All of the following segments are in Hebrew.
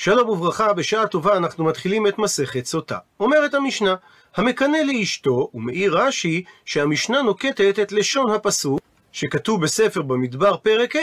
שלום וברכה, בשעה טובה אנחנו מתחילים את מסכת סוטה. אומרת המשנה, המקנא לאשתו, ומעיר רש"י שהמשנה נוקטת את לשון הפסוק, שכתוב בספר במדבר פרק ה',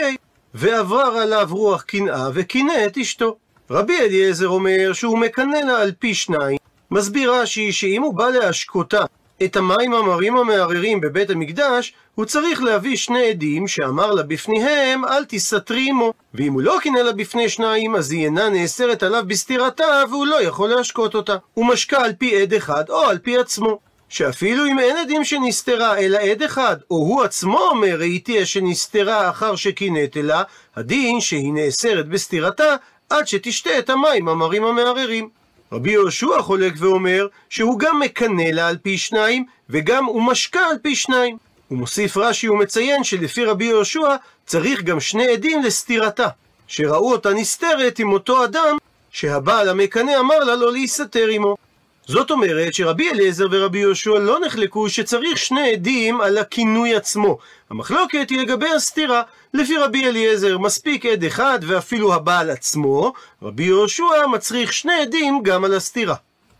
ועבר עליו רוח קנאה וקינא את אשתו. רבי אליעזר אומר שהוא מקנא לה על פי שניים. מסביר רש"י שאם הוא בא להשקותה את המים המרים המערערים בבית המקדש, הוא צריך להביא שני עדים שאמר לה בפניהם, אל תסתרי עמו. ואם הוא לא קינא לה בפני שניים, אז היא אינה נאסרת עליו בסתירתה, והוא לא יכול להשקות אותה. הוא משקה על פי עד אחד, או על פי עצמו. שאפילו אם אין עדים שנסתרה, אלא עד אחד, או הוא עצמו אומר, ראיתי שנסתרה אחר שקינאת לה, הדין שהיא נאסרת בסתירתה, עד שתשתה את המים המרים המערערים. רבי יהושע חולק ואומר שהוא גם מקנא לה על פי שניים, וגם הוא משקה על פי שניים. הוא מוסיף רש"י ומציין שלפי רבי יהושע צריך גם שני עדים לסתירתה, שראו אותה נסתרת עם אותו אדם שהבעל המקנא אמר לה לא להסתתר עמו. זאת אומרת שרבי אליעזר ורבי יהושע לא נחלקו שצריך שני עדים על הכינוי עצמו. המחלוקת היא לגבי הסתירה. לפי רבי אליעזר מספיק עד אחד ואפילו הבעל עצמו, רבי יהושע מצריך שני עדים גם על הסתירה.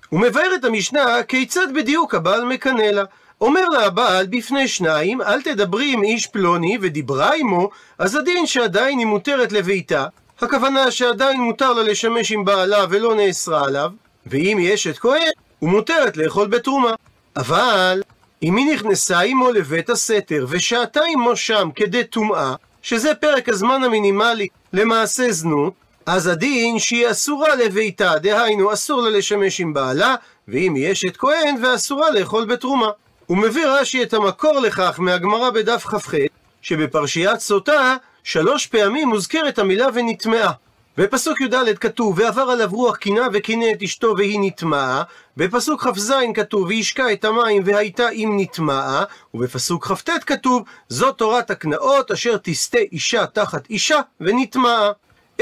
הוא מבאר את המשנה כיצד בדיוק הבעל מקנא לה. אומר לה הבעל בפני שניים, אל תדברי עם איש פלוני ודיברה עמו, אז הדין שעדיין היא מותרת לביתה, הכוונה שעדיין מותר לה לשמש עם בעלה ולא נאסרה עליו, ואם היא אשת כהן, הוא מותרת לאכול בתרומה. אבל אם היא נכנסה עמו לבית הסתר ושהתה עמו שם כדי טומאה, שזה פרק הזמן המינימלי למעשה זנות, אז הדין שהיא אסורה לביתה, דהיינו אסור לה לשמש עם בעלה, ואם היא אשת כהן ואסורה לאכול בתרומה. הוא מביא רש"י את המקור לכך מהגמרא בדף כ"ח, שבפרשיית סוטה שלוש פעמים מוזכרת המילה ונטמעה. בפסוק י"ד כתוב, ועבר עליו רוח קינה וקינא את אשתו והיא נטמעה, בפסוק כ"ז כתוב, והשקע את המים והייתה אם נטמעה, ובפסוק כ"ט כתוב, זאת תורת הקנאות אשר תסטה אישה תחת אישה ונטמעה.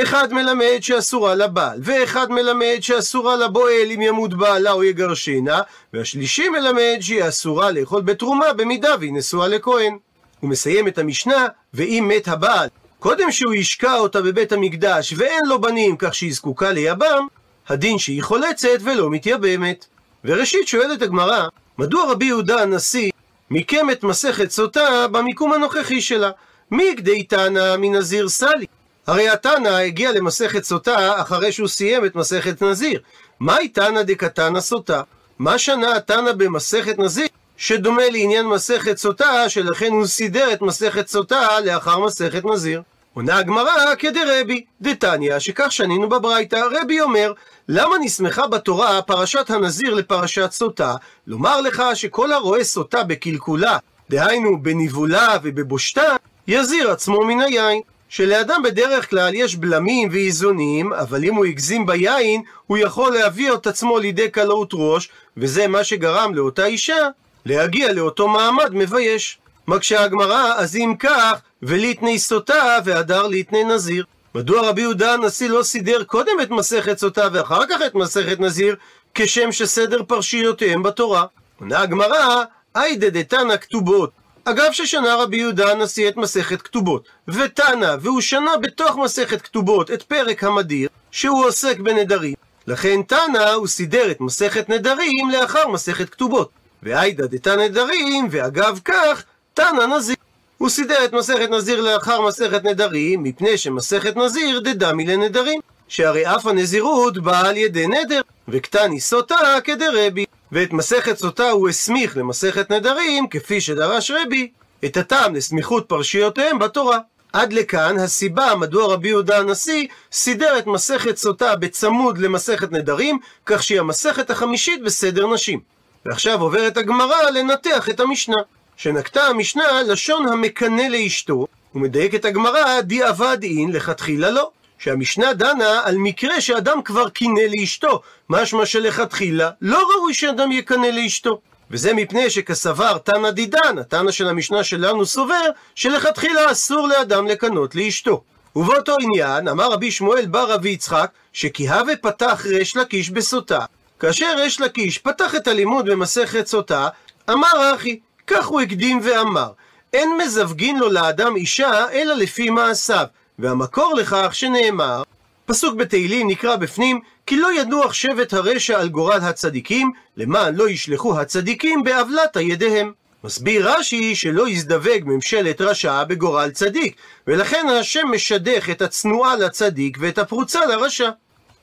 אחד מלמד שאסורה לבעל, ואחד מלמד שאסורה לבועל אם ימות בעלה או יגרשנה, והשלישי מלמד שהיא אסורה לאכול בתרומה במידה והיא נשואה לכהן. הוא מסיים את המשנה, ואם מת הבעל קודם שהוא ישקע אותה בבית המקדש ואין לו בנים כך שהיא זקוקה ליבם, הדין שהיא חולצת ולא מתייבמת. וראשית שואלת הגמרא, מדוע רבי יהודה הנשיא מיקם את מסכת סוטה במיקום הנוכחי שלה? מי גדי תנא מנזיר סלי? הרי התנא הגיע למסכת סוטה אחרי שהוא סיים את מסכת נזיר. מהי תנא דקתנא סוטה? מה שנה התנא במסכת נזיר? שדומה לעניין מסכת סוטה, שלכן הוא סידר את מסכת סוטה לאחר מסכת נזיר. עונה הגמרא כדרבי, דתניא, שכך שנינו בברייתא, רבי אומר, למה נסמכה בתורה פרשת הנזיר לפרשת סוטה? לומר לך שכל הרואה סוטה בקלקולה, דהיינו בניבולה ובבושתה, יזיר עצמו מן היין. שלאדם בדרך כלל יש בלמים ואיזונים, אבל אם הוא הגזים ביין, הוא יכול להביא את עצמו לידי קלות ראש, וזה מה שגרם לאותה אישה להגיע לאותו מעמד מבייש. מקשה הגמרא, אז אם כך, וליתני סוטה והדר ליתני נזיר. מדוע רבי יהודה הנשיא לא סידר קודם את מסכת סוטה ואחר כך את מסכת נזיר, כשם שסדר פרשיותיהם בתורה? עונה הגמרא, היידה דתנא כתובות. אגב ששנה רבי יהודה הנשיא את מסכת כתובות, ותנא, והוא שנה בתוך מסכת כתובות את פרק המדיר, שהוא עוסק בנדרים. לכן תנא הוא סידר את מסכת נדרים לאחר מסכת כתובות. ועיידא דתא נדרים, ואגב כך, תנא נזיר. הוא סידר את מסכת נזיר לאחר מסכת נדרים, מפני שמסכת נזיר דדמי לנדרים. שהרי אף הנזירות באה על ידי נדר, וקטני סוטה כדרבי. ואת מסכת סוטה הוא הסמיך למסכת נדרים, כפי שדרש רבי, את הטעם לסמיכות פרשיותיהם בתורה. עד לכאן הסיבה מדוע רבי יהודה הנשיא סידר את מסכת סוטה בצמוד למסכת נדרים, כך שהיא המסכת החמישית בסדר נשים. ועכשיו עוברת הגמרא לנתח את המשנה. שנקטה המשנה לשון המקנא לאשתו, ומדייקת הגמרא די אין לכתחילה לא. שהמשנה דנה על מקרה שאדם כבר קינא לאשתו, משמע שלכתחילה לא ראוי שאדם יקנא לאשתו. וזה מפני שכסבר תנא דידן, התנא של המשנה שלנו סובר, שלכתחילה אסור לאדם לקנות לאשתו. ובאותו עניין אמר רבי שמואל בר רבי יצחק, שכי הווה פתח ריש לקיש בסוטה. כאשר ריש לקיש פתח את הלימוד במסכת סוטה, אמר אחי, כך הוא הקדים ואמר, אין מזווגין לו לאדם אישה, אלא לפי מעשיו. והמקור לכך שנאמר, פסוק בתהילים נקרא בפנים, כי לא ינוח שבט הרשע על גורל הצדיקים, למען לא ישלחו הצדיקים בעוולת ידיהם. מסביר רש"י שלא יזדווג ממשלת רשע בגורל צדיק, ולכן השם משדך את הצנועה לצדיק ואת הפרוצה לרשע.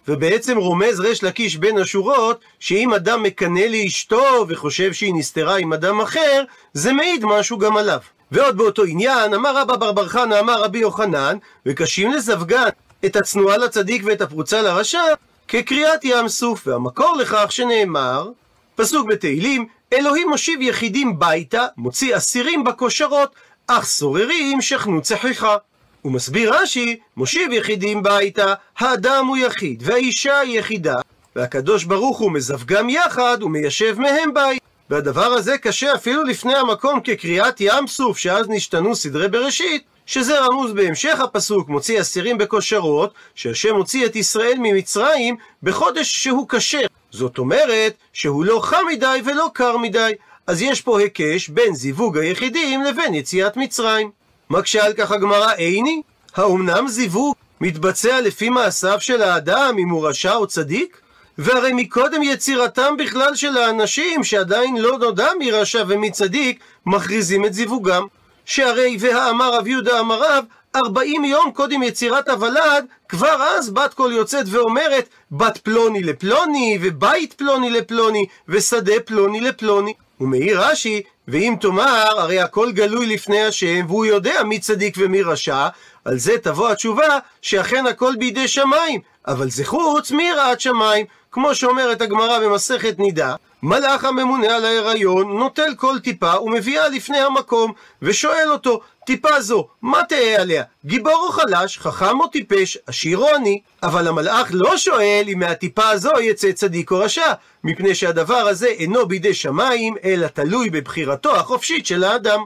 ובעצם רומז ריש לקיש בין השורות, שאם אדם מקנא לאשתו וחושב שהיא נסתרה עם אדם אחר, זה מעיד משהו גם עליו. ועוד באותו עניין, אמר רבא בר בר חנא, אמר רבי יוחנן, וקשים לזווגן את הצנועה לצדיק ואת הפרוצה לרשע, כקריאת ים סוף, והמקור לכך שנאמר, פסוק בתהילים, אלוהים מושיב יחידים ביתה, מוציא אסירים בכושרות, אך סוררים שכנו צחיחה. הוא מסביר רש"י, מושיב יחידים ביתה, האדם הוא יחיד, והאישה היא יחידה, והקדוש ברוך הוא מזווגם יחד ומיישב מהם בית. והדבר הזה קשה אפילו לפני המקום כקריאת ים סוף, שאז נשתנו סדרי בראשית, שזה רמוז בהמשך הפסוק, מוציא אסירים בכושרות, שהשם מוציא את ישראל ממצרים בחודש שהוא כשר. זאת אומרת, שהוא לא חם מדי ולא קר מדי. אז יש פה היקש בין זיווג היחידים לבין יציאת מצרים. מקשה על כך הגמרא איני? האומנם זיווג מתבצע לפי מעשיו של האדם אם הוא רשע או צדיק? והרי מקודם יצירתם בכלל של האנשים שעדיין לא נודע מי רשע ומי צדיק, מכריזים את זיווגם. שהרי והאמר רב יהודה אמר רב, ארבעים יום קודם יצירת הוולד, כבר אז בת קול יוצאת ואומרת, בת פלוני לפלוני, ובית פלוני לפלוני, ושדה פלוני לפלוני. ומעיר רש"י, ואם תאמר, הרי הכל גלוי לפני השם, והוא יודע מי צדיק ומי רשע, על זה תבוא התשובה, שאכן הכל בידי שמיים, אבל זה חוץ מיראת שמיים. כמו שאומרת הגמרא במסכת נידה, מלאך הממונה על ההיריון נוטל כל טיפה ומביאה לפני המקום, ושואל אותו, טיפה זו, מה תהא עליה? גיבור או חלש, חכם או טיפש, עשיר או עני? אבל המלאך לא שואל אם מהטיפה הזו יצא צדיק או רשע, מפני שהדבר הזה אינו בידי שמיים, אלא תלוי בבחירתו החופשית של האדם.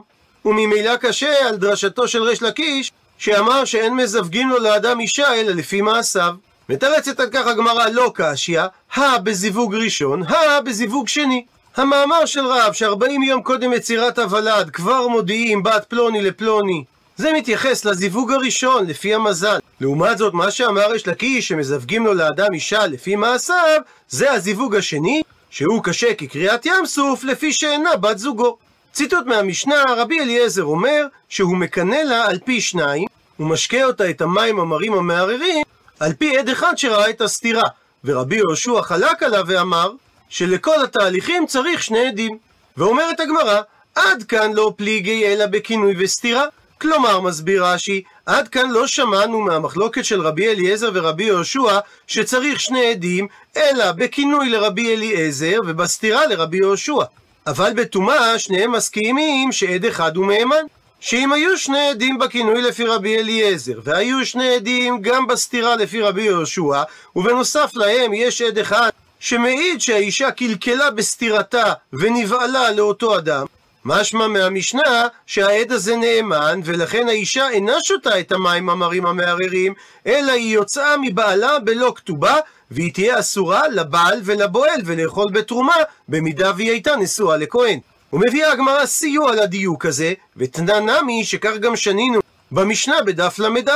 וממילא קשה על דרשתו של ריש לקיש, שאמר שאין מזווגים לו לאדם אישה אלא לפי מעשיו. מתרצת על כך הגמרא לא קשיא, הא בזיווג ראשון, הא בזיווג שני. המאמר של רב שארבעים יום קודם יצירת הוולד כבר מודיעים בת פלוני לפלוני זה מתייחס לזיווג הראשון, לפי המזל. לעומת זאת, מה שאמר יש לקיש, שמזווגים לו לאדם אישה לפי מעשיו, זה הזיווג השני, שהוא קשה כקריאת ים סוף, לפי שאינה בת זוגו. ציטוט מהמשנה, רבי אליעזר אומר, שהוא מקנא לה על פי שניים, ומשקה אותה את המים המרים המערערים, על פי עד אחד שראה את הסתירה, ורבי יהושע חלק עליו ואמר שלכל התהליכים צריך שני עדים. ואומרת הגמרא, עד כאן לא פליגי אלא בכינוי וסתירה. כלומר, מסביר רש"י, עד כאן לא שמענו מהמחלוקת של רבי אליעזר ורבי יהושע שצריך שני עדים, אלא בכינוי לרבי אליעזר ובסתירה לרבי יהושע. אבל בטומאה שניהם מסכימים שעד אחד הוא מהימן. שאם היו שני עדים בכינוי לפי רבי אליעזר, והיו שני עדים גם בסתירה לפי רבי יהושע, ובנוסף להם יש עד אחד שמעיד שהאישה קלקלה בסתירתה ונבעלה לאותו אדם, משמע מהמשנה שהעד הזה נאמן, ולכן האישה אינה שותה את המים המרים המערערים, אלא היא יוצאה מבעלה בלא כתובה, והיא תהיה אסורה לבעל ולבועל ולאכול בתרומה, במידה והיא הייתה נשואה לכהן. ומביאה הגמרא סיוע לדיוק הזה, ותנא נמי שכך גם שנינו במשנה בדף ל"א.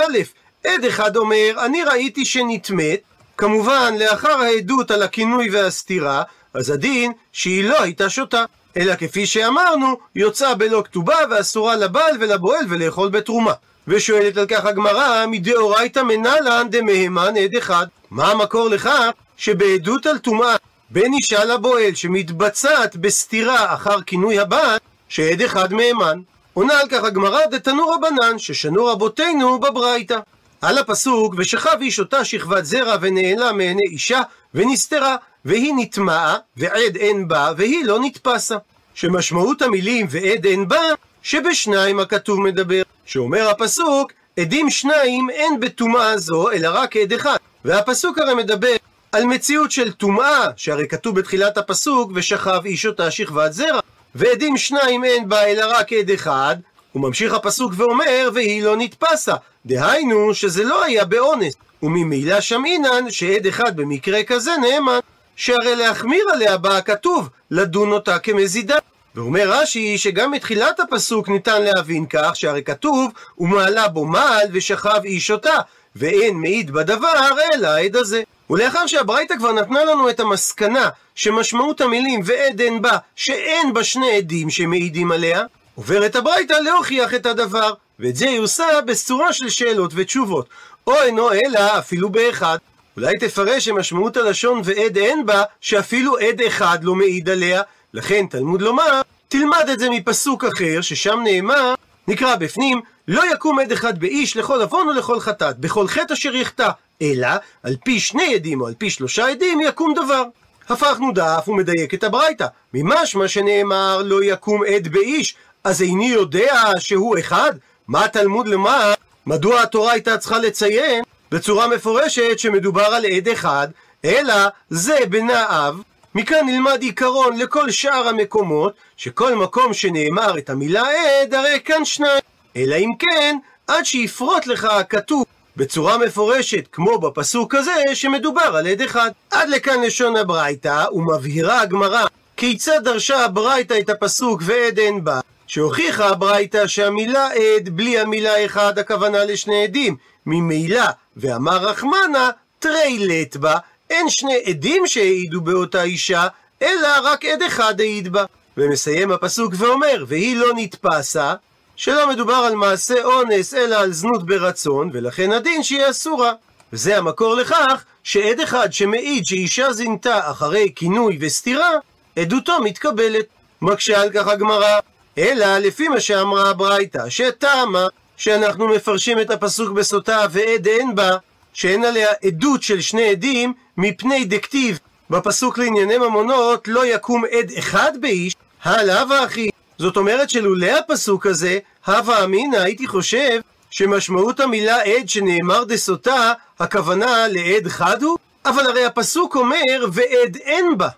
עד אחד אומר, אני ראיתי שנטמאת, כמובן לאחר העדות על הכינוי והסתירה, אז הדין שהיא לא הייתה שותה. אלא כפי שאמרנו, יוצאה בלא כתובה ואסורה לבעל ולבועל ולאכול בתרומה. ושואלת על כך הגמרא, מדאורייתא מנלן דמהמן עד אחד. מה המקור לכך שבעדות על טומאה בין אישה לבועל שמתבצעת בסתירה אחר כינוי הבעל, שעד אחד מהימן. עונה על כך הגמרא דתנו רבנן, ששנו רבותינו בברייתא. על הפסוק, ושכב איש אותה שכבת זרע ונעלה מעיני אישה, ונסתרה, והיא נטמעה, ועד אין בה, והיא לא נתפסה. שמשמעות המילים ועד אין בה, שבשניים הכתוב מדבר. שאומר הפסוק, עדים שניים אין בטומאה זו, אלא רק עד אחד. והפסוק הרי מדבר על מציאות של טומאה, שהרי כתוב בתחילת הפסוק, ושכב איש אותה שכבת זרע. ועדים שניים אין בה אלא רק עד אחד, וממשיך הפסוק ואומר, והיא לא נתפסה. דהיינו, שזה לא היה באונס. וממילא שמעינן, שעד אחד במקרה כזה נאמן, שהרי להחמיר עליה בא הכתוב, לדון אותה כמזידה. ואומר רש"י שגם מתחילת הפסוק ניתן להבין כך שהרי כתוב ומעלה בו מעל ושכב איש אותה ואין מעיד בדבר אלא העד הזה. ולאחר שהברייתא כבר נתנה לנו את המסקנה שמשמעות המילים ועד אין בה, שאין בה שני עדים שמעידים עליה, עוברת הברייתא להוכיח את הדבר, ואת זה היא עושה בצורה של שאלות ותשובות. או אינו אלא אפילו באחד. אולי תפרש שמשמעות הלשון ועד אין בה, שאפילו עד אחד לא מעיד עליה, לכן תלמוד לומר, תלמד את זה מפסוק אחר, ששם נאמר, נקרא בפנים, לא יקום עד אחד באיש לכל עוון ולכל חטאת, בכל חטא אשר יחטא, אלא על פי שני עדים או על פי שלושה עדים יקום דבר. הפכנו דף ומדייק את הברייתא. ממשמע שנאמר לא יקום עד באיש, אז איני יודע שהוא אחד? מה התלמוד לומר? מדוע התורה הייתה צריכה לציין בצורה מפורשת שמדובר על עד אחד, אלא זה בנאב. מכאן נלמד עיקרון לכל שאר המקומות, שכל מקום שנאמר את המילה עד, הרי כאן שניים. אלא אם כן, עד שיפרוט לך הכתוב בצורה מפורשת, כמו בפסוק הזה, שמדובר על עד אחד. עד לכאן לשון הברייתא, ומבהירה הגמרא כיצד דרשה הברייתא את הפסוק ועד אין בה, שהוכיחה הברייתא שהמילה עד בלי המילה אחד הכוונה לשני עדים. ממילא, ואמר רחמנה, תרי לט בה, אין שני עדים שהעידו באותה אישה, אלא רק עד אחד העיד בה. ומסיים הפסוק ואומר, והיא לא נתפסה, שלא מדובר על מעשה אונס, אלא על זנות ברצון, ולכן הדין שהיא אסורה. וזה המקור לכך שעד אחד שמעיד שאישה זינתה אחרי כינוי וסתירה, עדותו מתקבלת. מקשה על כך הגמרא, אלא לפי מה שאמרה הברייתא, שטעמה שאנחנו מפרשים את הפסוק בסוטה ועד אין בה, שאין עליה עדות של שני עדים, מפני דקטיב בפסוק לענייני ממונות לא יקום עד אחד באיש, הלאה ואחי. זאת אומרת שלולא הפסוק הזה, הווה אמינא הייתי חושב שמשמעות המילה עד שנאמר דסוטה, הכוונה לעד חד הוא? אבל הרי הפסוק אומר ועד אין בה.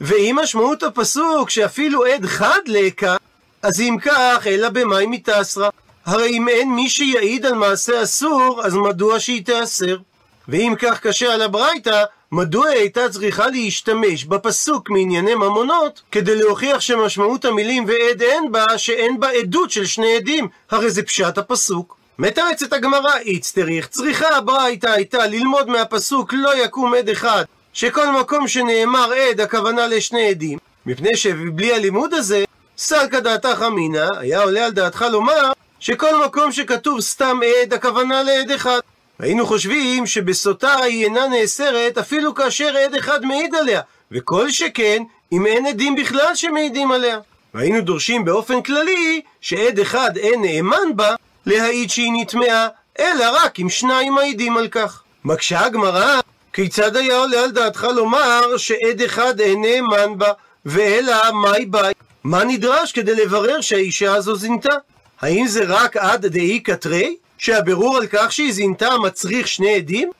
ואם משמעות הפסוק שאפילו עד חד לקה, אז אם כך, אלא במאי מתעשרה. הרי אם אין מי שיעיד על מעשה אסור, אז מדוע שהיא תיאסר? ואם כך קשה על הברייתא, מדוע היא הייתה צריכה להשתמש בפסוק מענייני ממונות כדי להוכיח שמשמעות המילים ועד אין בה שאין בה עדות של שני עדים? הרי זה פשט הפסוק. מתרצת הגמרא איצטריך, צריכה הברייתא הייתה ללמוד מהפסוק לא יקום עד אחד, שכל מקום שנאמר עד הכוונה לשני עדים, מפני שבלי הלימוד הזה, סלקא דעתך אמינא, היה עולה על דעתך לומר שכל מקום שכתוב סתם עד הכוונה לעד אחד. היינו חושבים שבסוטה היא אינה נאסרת אפילו כאשר עד אחד מעיד עליה, וכל שכן אם אין עדים בכלל שמעידים עליה. והיינו דורשים באופן כללי שעד אחד אין נאמן בה להעיד שהיא נטמעה, אלא רק אם שניים מעידים על כך. מקשה הגמרא, כיצד היה עולה על דעתך לומר שעד אחד אין נאמן בה, ואלא מאי ביי? מה נדרש כדי לברר שהאישה הזו זינתה? האם זה רק עד דאי קטרי? שהבירור על כך שהיא זינתה מצריך שני עדים?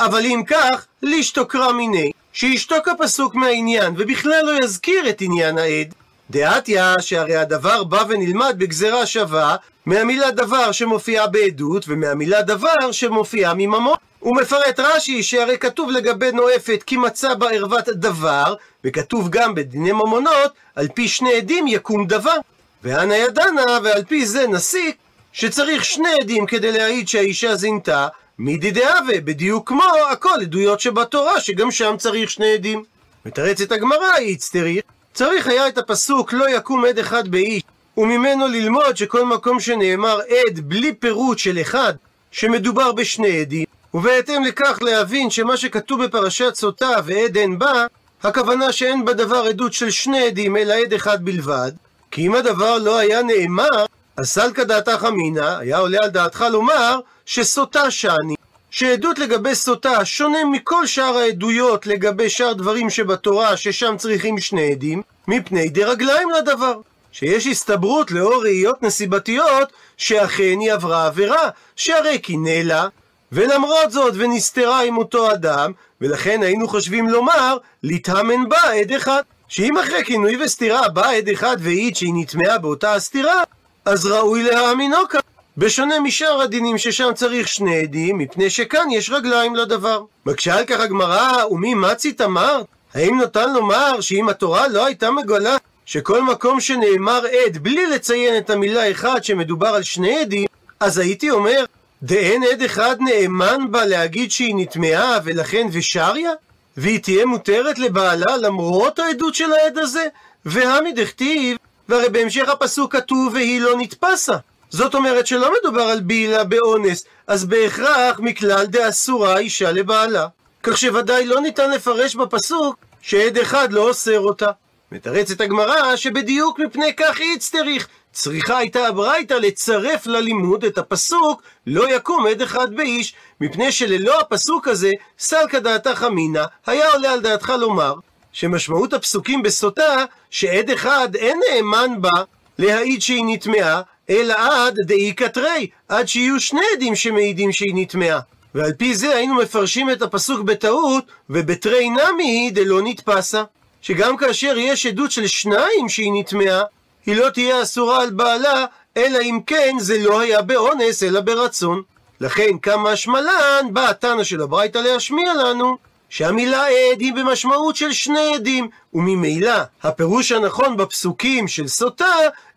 אבל אם כך, לישתוקרא מיני, שישתוק הפסוק מהעניין, ובכלל לא יזכיר את עניין העד. דעתיה שהרי הדבר בא ונלמד בגזרה שווה מהמילה דבר שמופיעה בעדות ומהמילה דבר שמופיעה מממון. הוא מפרט רש"י שהרי כתוב לגבי נואפת כי מצא בה ערוות דבר וכתוב גם בדיני ממונות על פי שני עדים יקום דבר. ואנה ידענה ועל פי זה נסיק שצריך שני עדים כדי להעיד שהאישה זינתה, מידי דהווה, בדיוק כמו הכל עדויות שבתורה, שגם שם צריך שני עדים. מתרצת הגמרא, איצטרי, צריך היה את הפסוק לא יקום עד אחד באיש, וממנו ללמוד שכל מקום שנאמר עד בלי פירוט של אחד, שמדובר בשני עדים, ובהתאם לכך להבין שמה שכתוב בפרשת סוטה ועד אין בה, הכוונה שאין בדבר עדות של שני עדים אלא עד אחד בלבד, כי אם הדבר לא היה נאמר, אז סלקא דעתך אמינא, היה עולה על דעתך לומר שסוטה שאני, שעדות לגבי סוטה שונה מכל שאר העדויות לגבי שאר דברים שבתורה ששם צריכים שני עדים, מפני דרגליים לדבר. שיש הסתברות לאור ראיות נסיבתיות שאכן היא עברה עבירה, שהרי קינא לה, ולמרות זאת ונסתרה עם אותו אדם, ולכן היינו חושבים לומר, להתאמן בה עד אחד. שאם אחרי כינוי וסתירה בא עד אחד והעיד שהיא נטמעה באותה הסתירה, אז ראוי להאמינו כאן. בשונה משאר הדינים ששם צריך שני עדים, מפני שכאן יש רגליים לדבר. מקשה על כך הגמרא, ומי מצית אמרת? האם נותן לומר שאם התורה לא הייתה מגלה שכל מקום שנאמר עד בלי לציין את המילה אחד שמדובר על שני עדים, אז הייתי אומר דאין עד אחד נאמן בה להגיד שהיא נטמעה ולכן ושריה? והיא תהיה מותרת לבעלה למרות העדות של העד הזה? והמי דכתיב, והרי בהמשך הפסוק כתוב והיא לא נתפסה. זאת אומרת שלא מדובר על בעילה באונס, אז בהכרח מכלל דאסורה אישה לבעלה. כך שוודאי לא ניתן לפרש בפסוק שעד אחד לא אוסר אותה. מתרצת הגמרא שבדיוק מפני כך איצטריך. צריכה הייתה הברייתא לצרף ללימוד את הפסוק לא יקום עד אחד באיש, מפני שללא הפסוק הזה, סלקא דעתך אמינא, היה עולה על דעתך לומר שמשמעות הפסוקים בסוטה, שעד אחד אין נאמן בה להעיד שהיא נטמעה, אלא עד דאי קטרי, עד שיהיו שני עדים שמעידים שהיא נטמעה. ועל פי זה היינו מפרשים את הפסוק בטעות, ובתרי נמי דלא נתפסה. שגם כאשר יש עדות של שניים שהיא נטמעה, היא לא תהיה אסורה על בעלה, אלא אם כן זה לא היה באונס, אלא ברצון. לכן כמה השמלן, בא התנא של הברייתא להשמיע לנו, שהמילה עד היא במשמעות של שני עדים, וממילא הפירוש הנכון בפסוקים של סוטה,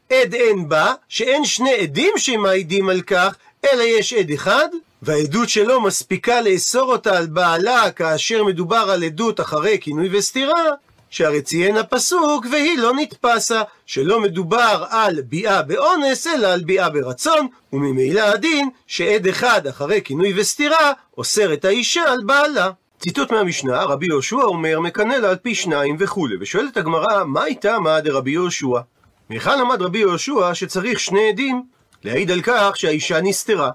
עד אין בה, שאין שני עדים שמעידים על כך, אלא יש עד אחד, והעדות שלו מספיקה לאסור אותה על בעלה כאשר מדובר על עדות אחרי כינוי וסתירה, שהרי ציין הפסוק, והיא לא נתפסה, שלא מדובר על ביאה באונס, אלא על ביאה ברצון, וממילא הדין, שעד אחד אחרי כינוי וסתירה, אוסר את האישה על בעלה. ציטוט מהמשנה, רבי יהושע אומר, מקנא לה על פי שניים וכולי, ושואלת הגמרא, מה איתה מה דרבי יהושע? מהיכן למד רבי יהושע שצריך שני עדים להעיד על כך שהאישה נסתרה?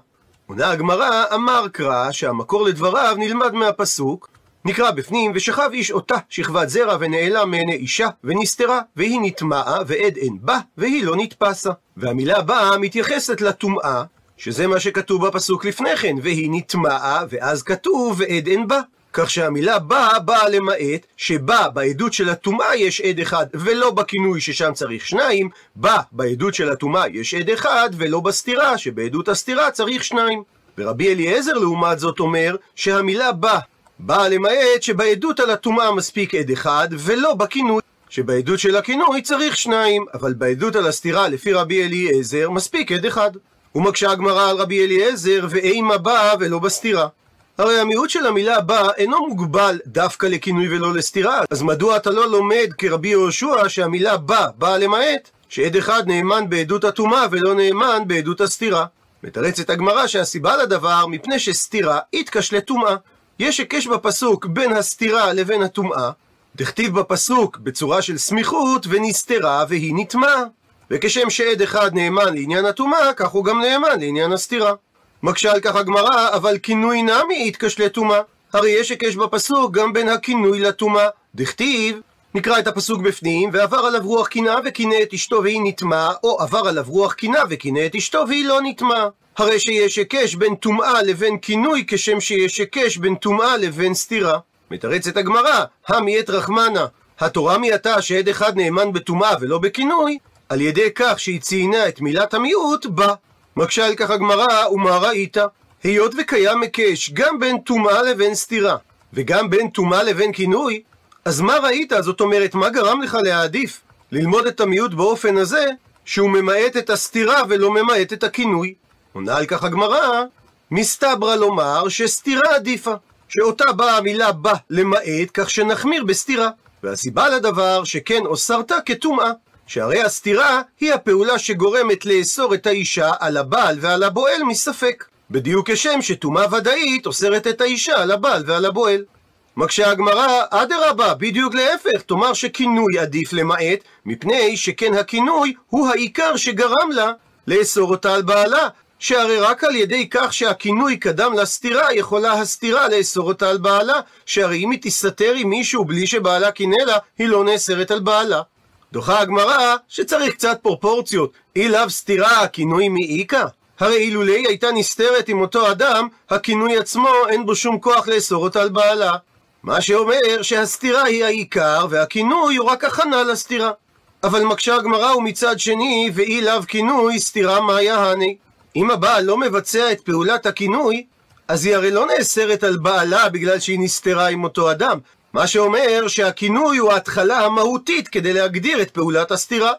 עונה הגמרא, אמר קרא שהמקור לדבריו נלמד מהפסוק, נקרא בפנים, ושכב איש אותה שכבת זרע ונעלם מעיני אישה, ונסתרה, והיא נטמעה, ועד אין בה, והיא לא נתפסה. והמילה באה מתייחסת לטומאה, שזה מה שכתוב בפסוק לפני כן, והיא נטמעה, ואז כתוב, ועד אין בה. כך שהמילה באה, באה למעט, שבה בעדות של הטומאה יש עד אחד, ולא בכינוי ששם צריך שניים, בה בעדות של הטומאה יש עד אחד, ולא בסתירה, שבעדות הסתירה צריך שניים. ורבי אליעזר לעומת זאת אומר, שהמילה בה באה למעט שבעדות על הטומאה מספיק עד אחד, ולא בכינוי. שבעדות של הכינוי צריך שניים, אבל בעדות על הסתירה לפי רבי אליעזר מספיק עד אחד. ומקשה הגמרא על רבי אליעזר, ואימה באה ולא בסתירה. הרי המיעוט של המילה בא אינו מוגבל דווקא לכינוי ולא לסתירה, אז מדוע אתה לא לומד כרבי יהושע שהמילה בא באה למעט, שעד אחד נאמן בעדות הטומאה ולא נאמן בעדות הסתירה? מתרצת הגמרא שהסיבה לדבר מפני שסתירה יתקש לטומאה. יש היקש בפסוק בין הסתירה לבין הטומאה, דכתיב בפסוק בצורה של סמיכות ונסתרה והיא נטמעה. וכשם שעד אחד נאמן לעניין הטומאה, כך הוא גם נאמן לעניין הסתירה. מקשה על כך הגמרא, אבל כינוי נמי יתקש לטומאה. הרי יש היקש בפסוק גם בין הכינוי לטומאה. דכתיב, נקרא את הפסוק בפנים, ועבר עליו רוח קנאה וקינא את אשתו והיא נטמעה, או עבר עליו רוח קנאה וקינא את אשתו והיא לא נטמעה. הרי שיש היקש בין טומאה לבין כינוי, כשם שיש היקש בין טומאה לבין סתירה. מתרצת הגמרא, המי את רחמנה. התורה מיעטה שעד אחד נאמן בטומאה ולא בכינוי, על ידי כך שהיא ציינה את מילת המיעוט בה. מקשה על כך הגמרא, ומה ראית? היות וקיים היקש גם בין טומאה לבין סתירה, וגם בין טומאה לבין כינוי, אז מה ראית? זאת אומרת, מה גרם לך להעדיף ללמוד את המיעוט באופן הזה, שהוא ממעט את הסתירה ולא ממעט את הכינוי? עונה על כך הגמרא, מסתברא לומר שסתירה עדיפה, שאותה באה המילה בה למעט, כך שנחמיר בסתירה. והסיבה לדבר שכן אוסרת כטומאה. שהרי הסתירה היא הפעולה שגורמת לאסור את האישה על הבעל ועל הבועל מספק. בדיוק כשם שטומאה ודאית אוסרת את האישה על הבעל ועל הבועל. מקשה הגמרא, אדרבה, בדיוק להפך, תאמר שכינוי עדיף למעט, מפני שכן הכינוי הוא העיקר שגרם לה לאסור אותה על בעלה, שהרי רק על ידי כך שהכינוי קדם לסתירה, יכולה הסתירה לאסור אותה על בעלה, שהרי אם היא תסתתר עם מישהו בלי שבעלה קינא לה, היא לא נאסרת על בעלה. דוחה הגמרא שצריך קצת פרופורציות, אי לאו סתירה הכינוי מאיכא. הרי אילולי הייתה נסתרת עם אותו אדם, הכינוי עצמו אין בו שום כוח לאסור אותה על בעלה. מה שאומר שהסתירה היא העיקר, והכינוי הוא רק הכנה לסתירה. אבל מקשה הגמרא ומצד שני, ואי לאו כינוי, סתירה מה יהני. אם הבעל לא מבצע את פעולת הכינוי, אז היא הרי לא נאסרת על בעלה בגלל שהיא נסתרה עם אותו אדם, מה שאומר שהכינוי הוא ההתחלה המהותית כדי להגדיר את פעולת הסתירה.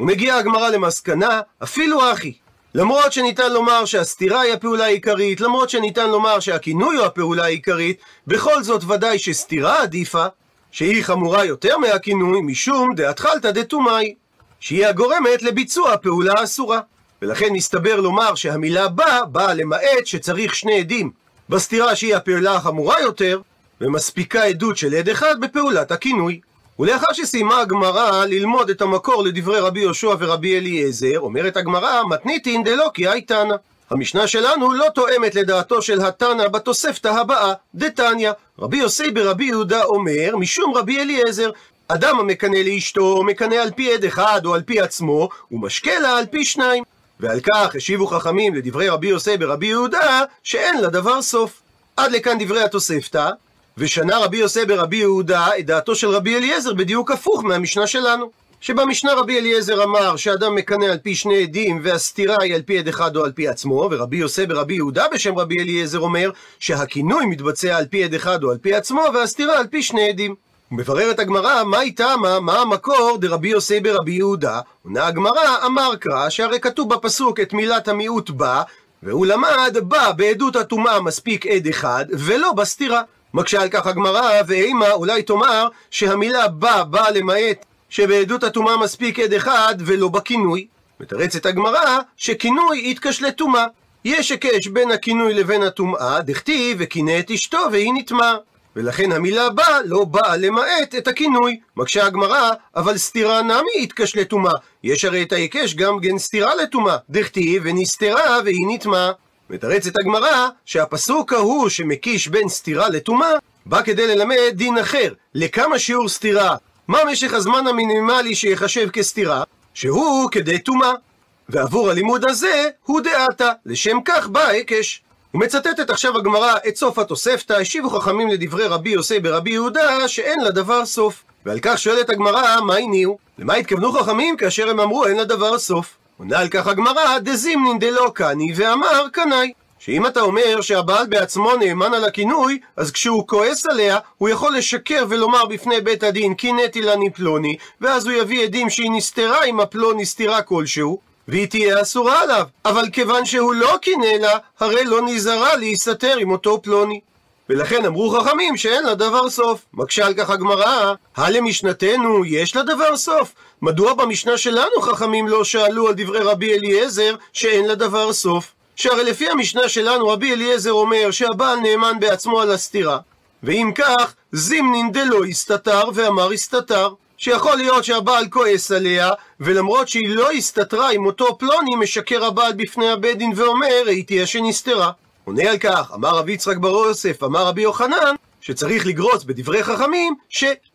ומגיעה הגמרא למסקנה, אפילו אחי, למרות שניתן לומר שהסתירה היא הפעולה העיקרית, למרות שניתן לומר שהכינוי הוא הפעולה העיקרית, בכל זאת ודאי שסתירה עדיפה, שהיא חמורה יותר מהכינוי, משום דאתחלתא דתומאי, שהיא הגורמת לביצוע הפעולה האסורה. ולכן מסתבר לומר שהמילה בא, באה למעט שצריך שני עדים. בסתירה שהיא הפעולה החמורה יותר, ומספיקה עדות של עד אחד בפעולת הכינוי. ולאחר שסיימה הגמרא ללמוד את המקור לדברי רבי יהושע ורבי אליעזר, אומרת הגמרא, מתניתין דלא כי הייתנא. המשנה שלנו לא תואמת לדעתו של התנא בתוספתא הבאה, דתניא. רבי יוסי ברבי יהודה אומר, משום רבי אליעזר, אדם המקנא לאשתו, מקנא על פי עד אחד או על פי עצמו, ומשקה לה על פי שניים. ועל כך השיבו חכמים לדברי רבי יוסי ברבי יהודה, שאין לדבר סוף. עד לכאן דברי התוספתא, ושנה רבי יוסי ברבי יהודה את דעתו של רבי אליעזר בדיוק הפוך מהמשנה שלנו. שבמשנה רבי אליעזר אמר שאדם מקנא על פי שני עדים והסתירה היא על פי עד אחד או על פי עצמו, ורבי יוסי ברבי יהודה בשם רבי אליעזר אומר שהכינוי מתבצע על פי עד אחד או על פי עצמו והסתירה על פי שני עדים. ומבררת הגמרא, מהי תמה, מה המקור דרבי יוסי ברבי יהודה? עונה הגמרא, אמר קרא, שהרי כתוב בפסוק את מילת המיעוט בה, והוא למד בה בעדות הטומאה מספיק עד אחד, ולא בסתירה. מקשה על כך הגמרא, ואימה אולי תאמר שהמילה בה באה למעט שבעדות הטומאה מספיק עד אחד ולא בכינוי. מתרצת הגמרא שכינוי יתקש לטומאה. יש היקש בין הכינוי לבין הטומאה, דכתיב וקינא את אשתו והיא נטמאה. ולכן המילה בא לא באה למעט את הכינוי. מקשה הגמרא, אבל סתירה נמי יתקש לטומאה. יש הרי את ההיקש גם כן סתירה לטומאה. דכתיב ונסתרה והיא נטמאה. מתרצת הגמרא שהפסוק ההוא שמקיש בין סתירה לטומאה בא כדי ללמד דין אחר, לכמה שיעור סתירה, מה משך הזמן המינימלי שיחשב כסתירה, שהוא כדי טומאה. ועבור הלימוד הזה הוא דעתה, לשם כך בא ההיקש. ומצטטת עכשיו הגמרא את סוף התוספתא, השיבו חכמים לדברי רבי יוסי ברבי יהודה, שאין לדבר סוף. ועל כך שואלת הגמרא, מה הניעו? למה התכוונו חכמים כאשר הם אמרו אין לדבר סוף? עונה על כך הגמרא, דזימנין דלא קני, ואמר קנאי. שאם אתה אומר שהבעל בעצמו נאמן על הכינוי, אז כשהוא כועס עליה, הוא יכול לשקר ולומר בפני בית הדין, קינאתי לני פלוני, ואז הוא יביא עדים שהיא נסתרה עם הפלוני סתירה כלשהו, והיא תהיה אסורה עליו. אבל כיוון שהוא לא קינא לה, הרי לא נזהרה להסתתר עם אותו פלוני. ולכן אמרו חכמים שאין לדבר סוף. מקשה על כך הגמרא, הלמשנתנו יש לדבר סוף? מדוע במשנה שלנו חכמים לא שאלו על דברי רבי אליעזר שאין לדבר סוף? שהרי לפי המשנה שלנו רבי אליעזר אומר שהבעל נאמן בעצמו על הסתירה, ואם כך, זימנין דלא הסתתר ואמר הסתתר. שיכול להיות שהבעל כועס עליה, ולמרות שהיא לא הסתתרה עם אותו פלוני, משקר הבעל בפני הבית דין ואומר, ראיתי שנסתרה. עונה על כך, אמר רבי יצחק בר יוסף, אמר רבי יוחנן, שצריך לגרוץ בדברי חכמים,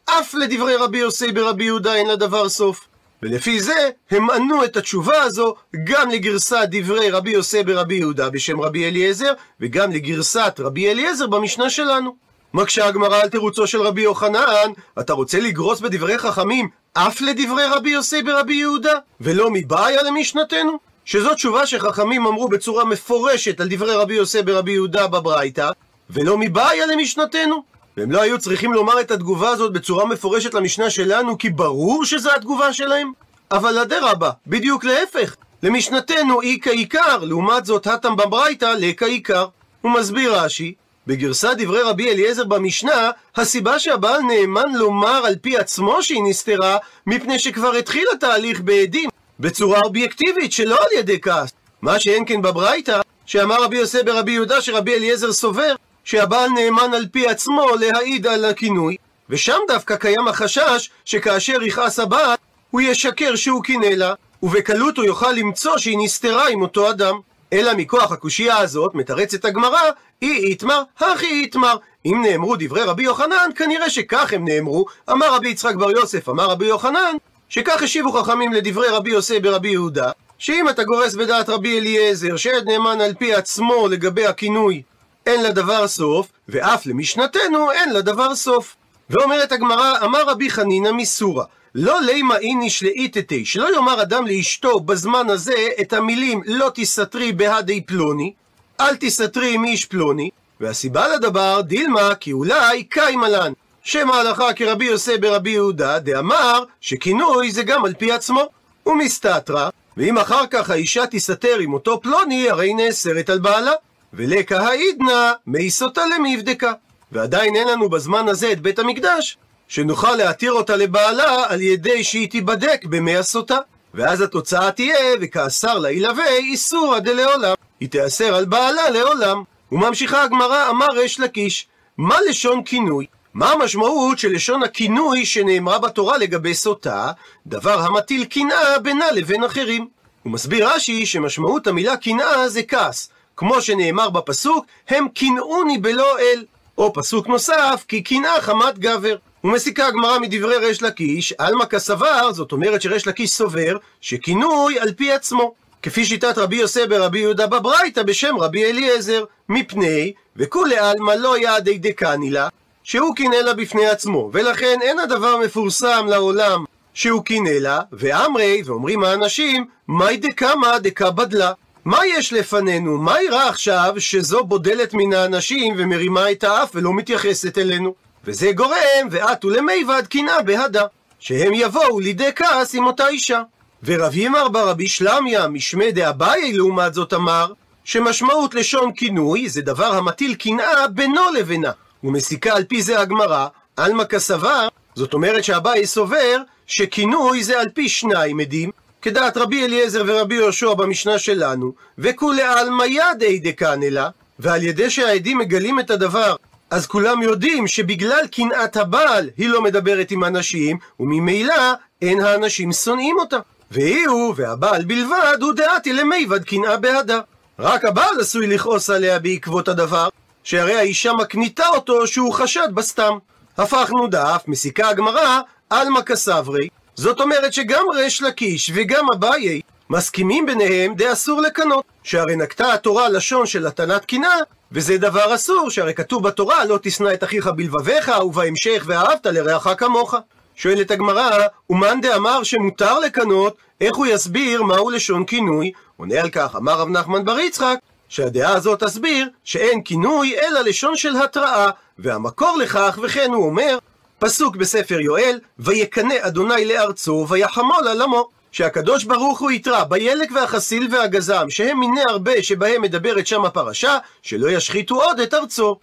שאף לדברי רבי יוסי ברבי יהודה אין לדבר סוף. ולפי זה הם ענו את התשובה הזו גם לגרסת דברי רבי יוסי ברבי יהודה בשם רבי אליעזר, וגם לגרסת רבי אליעזר במשנה שלנו. מקשה הגמרא על תירוצו של רבי יוחנן, אתה רוצה לגרוס בדברי חכמים אף לדברי רבי יוסי ברבי יהודה, ולא מבעיה למשנתנו? שזו תשובה שחכמים אמרו בצורה מפורשת על דברי רבי יוסי ברבי יהודה בברייתא, ולא מבעיה למשנתנו. והם לא היו צריכים לומר את התגובה הזאת בצורה מפורשת למשנה שלנו, כי ברור שזו התגובה שלהם? אבל אדרבה, בדיוק להפך. למשנתנו איכא עיקר, לעומת זאת הטם בברייתא לקא עיקר. הוא מסביר רש"י, בגרסת דברי רבי אליעזר במשנה, הסיבה שהבעל נאמן לומר על פי עצמו שהיא נסתרה, מפני שכבר התחיל התהליך בעדים, בצורה אובייקטיבית, שלא על ידי כעס. מה שאין כן בברייתא, שאמר רבי יוסי ברבי יהודה שרבי אליעזר סובר, שהבעל נאמן על פי עצמו להעיד על הכינוי, ושם דווקא קיים החשש שכאשר יכעס הבעל, הוא ישקר שהוא קינא לה, ובקלות הוא יוכל למצוא שהיא נסתרה עם אותו אדם. אלא מכוח הקושייה הזאת, מתרצת הגמרא, אי איתמר, הכי איתמר. אם נאמרו דברי רבי יוחנן, כנראה שכך הם נאמרו. אמר רבי יצחק בר יוסף, אמר רבי יוחנן, שכך השיבו חכמים לדברי רבי יוסף ברבי יהודה, שאם אתה גורס בדעת רבי אליעזר, שעד נאמן על פי עצמו לגבי הכינוי אין לדבר סוף, ואף למשנתנו אין לדבר סוף. ואומרת הגמרא, אמר רבי חנינא מסורא, לא לימה איניש לאיתתי, שלא יאמר אדם לאשתו בזמן הזה את המילים לא תסתרי בהדי פלוני, אל תסתרי עם איש פלוני, והסיבה לדבר דילמה כי אולי קיימה לן. שם ההלכה כרבי יוסי ברבי יהודה, דאמר שכינוי זה גם על פי עצמו. ומסתתרא, ואם אחר כך האישה תסתתר עם אותו פלוני, הרי נאסרת על בעלה. ולקה העידנא מי סוטה למבדקה. ועדיין אין לנו בזמן הזה את בית המקדש, שנוכל להתיר אותה לבעלה על ידי שהיא תיבדק במי הסוטה. ואז התוצאה תהיה, וכאסר לה ילווה, איסורא דלעולם. היא תיאסר על בעלה לעולם. וממשיכה הגמרא, אמר ריש לקיש, מה לשון כינוי? מה המשמעות של לשון הכינוי שנאמרה בתורה לגבי סוטה, דבר המטיל קנאה בינה לבין אחרים? הוא מסביר רש"י שמשמעות המילה קנאה זה כעס, כמו שנאמר בפסוק, הם קנאוני בלא אל. או פסוק נוסף, כי קנאה חמת גבר. ומסיקה הגמרא מדברי ריש לקיש, עלמא כסבר, זאת אומרת שריש לקיש סובר, שכינוי על פי עצמו. כפי שיטת רבי יוסף ברבי יהודה בברייתא בשם רבי אליעזר, מפני, וכולי עלמא לא יעדי דקני לה, שהוא קינא לה בפני עצמו, ולכן אין הדבר מפורסם לעולם שהוא קינא לה, ואמרי, ואומרים האנשים, מאי דקמא דקה בדלה. מה יש לפנינו? מה יראה עכשיו שזו בודלת מן האנשים ומרימה את האף ולא מתייחסת אלינו? וזה גורם, ועטו למיבד קנאה בהדה, שהם יבואו לידי כעס עם אותה אישה. ורב ימר ברבי שלמיה, משמי דאביי לעומת זאת אמר, שמשמעות לשון כינוי זה דבר המטיל קנאה בינו לבינה. ומסיקה על פי זה הגמרא, עלמא כסבר, זאת אומרת שאביי סובר שכינוי זה על פי שניים עדים, כדעת רבי אליעזר ורבי יהושע במשנה שלנו, וכולי עלמא ידי דקנלה, ועל ידי שהעדים מגלים את הדבר, אז כולם יודעים שבגלל קנאת הבעל היא לא מדברת עם אנשים, וממילא אין האנשים שונאים אותה. והיא הוא, והבעל בלבד, הוא דעתי למיבד קנאה בהדה. רק הבעל עשוי לכעוס עליה בעקבות הדבר, שהרי האישה מקניטה אותו שהוא חשד בסתם. הפכנו דף, מסיקה הגמרא, עלמא כסברי, זאת אומרת שגם ריש לקיש וגם אביי מסכימים ביניהם די אסור לקנות, שהרי נקטה התורה לשון של הטלת קינה, וזה דבר אסור, שהרי כתוב בתורה לא תשנא את אחיך בלבביך, ובהמשך ואהבת לרעך כמוך. שואלת הגמרא, ומאן דאמר שמותר לקנות, איך הוא יסביר מהו לשון כינוי? עונה על כך, אמר רב נחמן בר יצחק, שהדעה הזאת תסביר שאין כינוי אלא לשון של התראה, והמקור לכך, וכן הוא אומר, פסוק בספר יואל, ויקנא אדוני לארצו, ויחמול על עמו. שהקדוש ברוך הוא יתרע בילק והחסיל והגזם, שהם מיני הרבה שבהם מדברת שם הפרשה, שלא ישחיתו עוד את ארצו.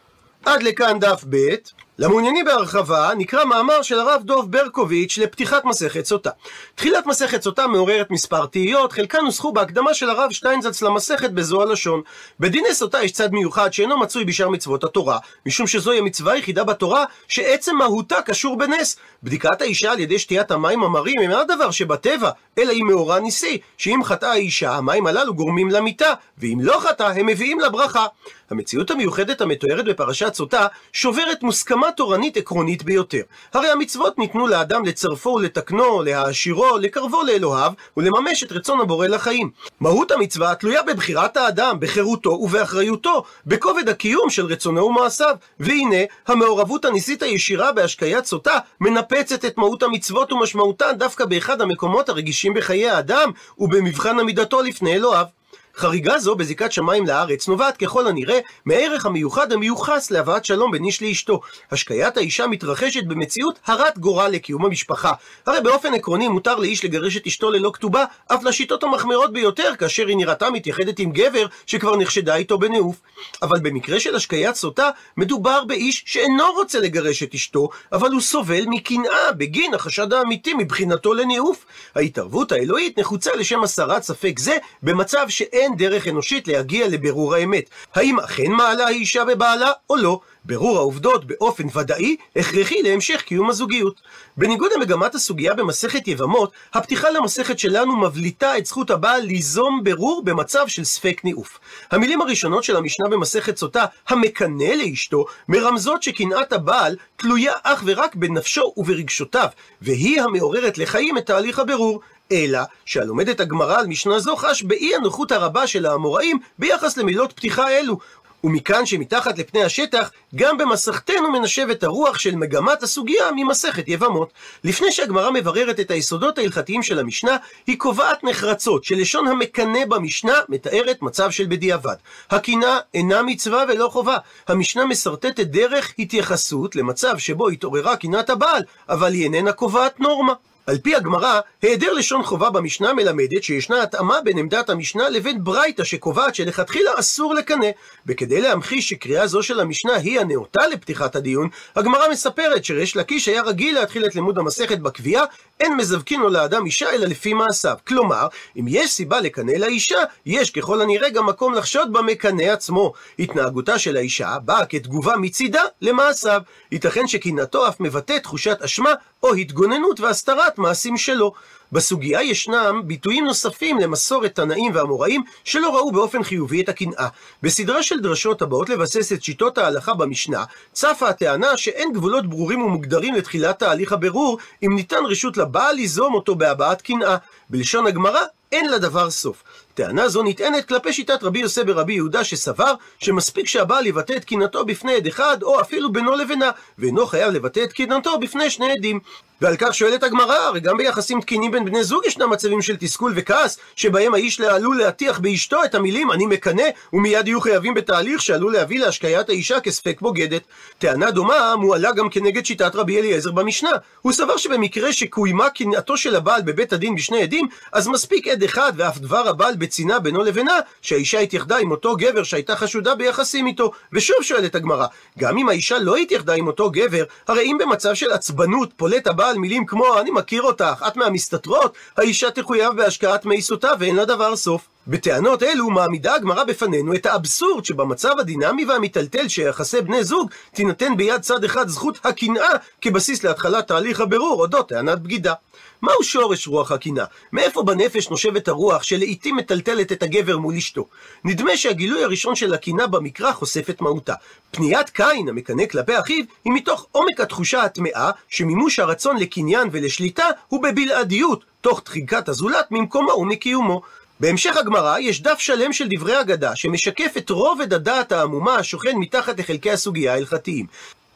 עד לכאן דף ב', למעוניינים בהרחבה, נקרא מאמר של הרב דוב ברקוביץ' לפתיחת מסכת סוטה. תחילת מסכת סוטה מעוררת מספר תהיות, חלקן נוסחו בהקדמה של הרב שטיינזלץ למסכת בזו הלשון. בדיני סוטה יש צד מיוחד שאינו מצוי בשאר מצוות התורה, משום שזוהי המצווה היחידה בתורה שעצם מהותה קשור בנס. בדיקת האישה על ידי שתיית המים המרים הם הדבר שבטבע, אלא היא מאורע ניסי, שאם חטאה האישה, המים הללו גורמים למיתה, ואם לא חטאה, הם מביאים לברכה. המציאות המיוחדת המתוארת בפרשת סוטה שוברת מוסכמה תורנית עקרונית ביותר. הרי המצוות ניתנו לאדם לצרפו ולתקנו, להעשירו, לקרבו לאלוהיו, ולממש את רצון הבורא לחיים. מהות המצווה תלויה בבחירת האדם, בחירותו ובאחריותו, בכובד הקיום של רצונו ומעשיו. והנה, המעורבות הניסית הישירה בהשקיית סוטה מנפצת את מהות המצוות ומשמעותן דווקא באחד המקומות הרגישים בחיי האדם, ובמבחן עמידתו לפני אלוהיו. חריגה זו בזיקת שמיים לארץ נובעת ככל הנראה מהערך המיוחד המיוחס להבאת שלום בין איש לאשתו. השקיית האישה מתרחשת במציאות הרת גורל לקיום המשפחה. הרי באופן עקרוני מותר לאיש לגרש את אשתו ללא כתובה, אף לשיטות המחמירות ביותר, כאשר היא נראתה מתייחדת עם גבר שכבר נחשדה איתו בנאוף. אבל במקרה של השקיית סוטה, מדובר באיש שאינו רוצה לגרש את אשתו, אבל הוא סובל מקנאה בגין החשד האמיתי מבחינתו לנאוף. ההתערבות האלוהית נחוצה לשם הסרת ספק זה, במצב שאין אין דרך אנושית להגיע לבירור האמת. האם אכן מעלה האישה בבעלה או לא? בירור העובדות באופן ודאי הכרחי להמשך קיום הזוגיות. בניגוד למגמת הסוגיה במסכת יבמות, הפתיחה למסכת שלנו מבליטה את זכות הבעל ליזום בירור במצב של ספק ניאוף. המילים הראשונות של המשנה במסכת סוטה, המקנא לאשתו, מרמזות שקנאת הבעל תלויה אך ורק בנפשו וברגשותיו, והיא המעוררת לחיים את תהליך הבירור. אלא שהלומד את הגמרא על משנה זו חש באי הנוחות הרבה של האמוראים ביחס למילות פתיחה אלו. ומכאן שמתחת לפני השטח, גם במסכתנו מנשבת הרוח של מגמת הסוגיה ממסכת יבמות. לפני שהגמרא מבררת את היסודות ההלכתיים של המשנה, היא קובעת נחרצות שלשון המקנא במשנה מתארת מצב של בדיעבד. הקינה אינה מצווה ולא חובה. המשנה משרטטת דרך התייחסות למצב שבו התעוררה קנאת הבעל, אבל היא איננה קובעת נורמה. על פי הגמרא, היעדר לשון חובה במשנה מלמדת שישנה התאמה בין עמדת המשנה לבין ברייתא שקובעת שלכתחילה אסור לקנא. וכדי להמחיש שקריאה זו של המשנה היא הנאותה לפתיחת הדיון, הגמרא מספרת שריש לקיש היה רגיל להתחיל את לימוד המסכת בקביעה, אין מזווקין לו לאדם אישה אלא לפי מעשיו. כלומר, אם יש סיבה לקנא לאישה, יש ככל הנראה גם מקום לחשוד במקנא עצמו. התנהגותה של האישה באה כתגובה מצידה למעשיו. ייתכן שקנאתו אף מבטא תחושת אשמה או התגוננות והסתרת מעשים שלו. בסוגיה ישנם ביטויים נוספים למסורת תנאים ואמוראים שלא ראו באופן חיובי את הקנאה. בסדרה של דרשות הבאות לבסס את שיטות ההלכה במשנה, צפה הטענה שאין גבולות ברורים ומוגדרים לתחילת תהליך הבירור, אם ניתן רשות לבעל ליזום אותו בהבעת קנאה. בלשון הגמרא, אין לדבר סוף. טענה זו נטענת כלפי שיטת רבי יוסף ברבי יהודה שסבר שמספיק שהבעל יבטא את קנאתו בפני עד אחד או אפילו בינו לבינה ואינו חייב לבטא את קנאתו בפני שני עדים. ועל כך שואלת הגמרא, הרי גם ביחסים תקינים בין בני זוג ישנם מצבים של תסכול וכעס, שבהם האיש עלול להטיח באשתו את המילים אני מקנא, ומיד יהיו חייבים בתהליך שעלול להביא להשקיית האישה כספק בוגדת. טענה דומה מועלה גם כנגד שיטת רבי אליעזר במשנה. הוא סבר שבמקרה שקוימה קנאתו של הבעל בבית הדין בשני עדים, אז מספיק עד אחד ואף דבר הבעל בצנעה בינו לבינה, שהאישה התייחדה עם אותו גבר שהייתה חשודה ביחסים איתו. ושוב שואלת הגמרא, גם אם האישה לא התייחדה עם אותו גבר, הרי אם במצב של עצבנות פולט הבעל מילים כמו אני מכיר אותך, את מהמסתתרות, האישה תחויב בהשקעת מי סוטה ואין דבר סוף. בטענות אלו מעמידה הגמרא בפנינו את האבסורד שבמצב הדינמי והמיטלטל שיחסי בני זוג תינתן ביד צד אחד זכות הקנאה כבסיס להתחלת תהליך הבירור אודות טענת בגידה. מהו שורש רוח הקנאה? מאיפה בנפש נושבת הרוח שלעיתים מטלטלת את הגבר מול אשתו? נדמה שהגילוי הראשון של הקנאה במקרא חושף את מהותה. פניית קין המקנא כלפי אחיו היא מתוך עומק התחושה הטמאה שמימוש הרצון לקניין ולשליטה הוא בבלעדיות, תוך דחיקת הזולת ממקומו ומקיומו. בהמשך הגמרא יש דף שלם של דברי אגדה שמשקף את רובד הדעת העמומה השוכן מתחת לחלקי הסוגיה ההלכתיים.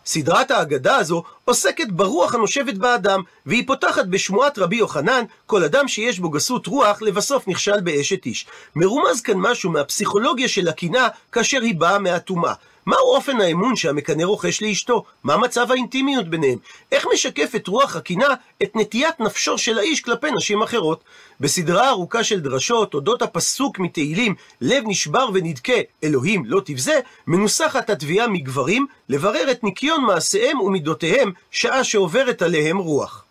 סדרת האגדה הזו עוסקת ברוח הנושבת באדם, והיא פותחת בשמועת רבי יוחנן, כל אדם שיש בו גסות רוח, לבסוף נכשל באשת איש. מרומז כאן משהו מהפסיכולוגיה של הקנאה, כאשר היא באה מהטומאה. מהו אופן האמון שהמקנא רוכש לאשתו? מה מצב האינטימיות ביניהם? איך משקפת רוח הקנאה את נטיית נפשו של האיש כלפי נשים אחרות? בסדרה ארוכה של דרשות אודות הפסוק מתהילים לב נשבר ונדכה אלוהים לא תבזה, מנוסחת התביעה מגברים לברר את ניקיון מעשיהם ומידותיהם שעה שעוברת עליהם רוח.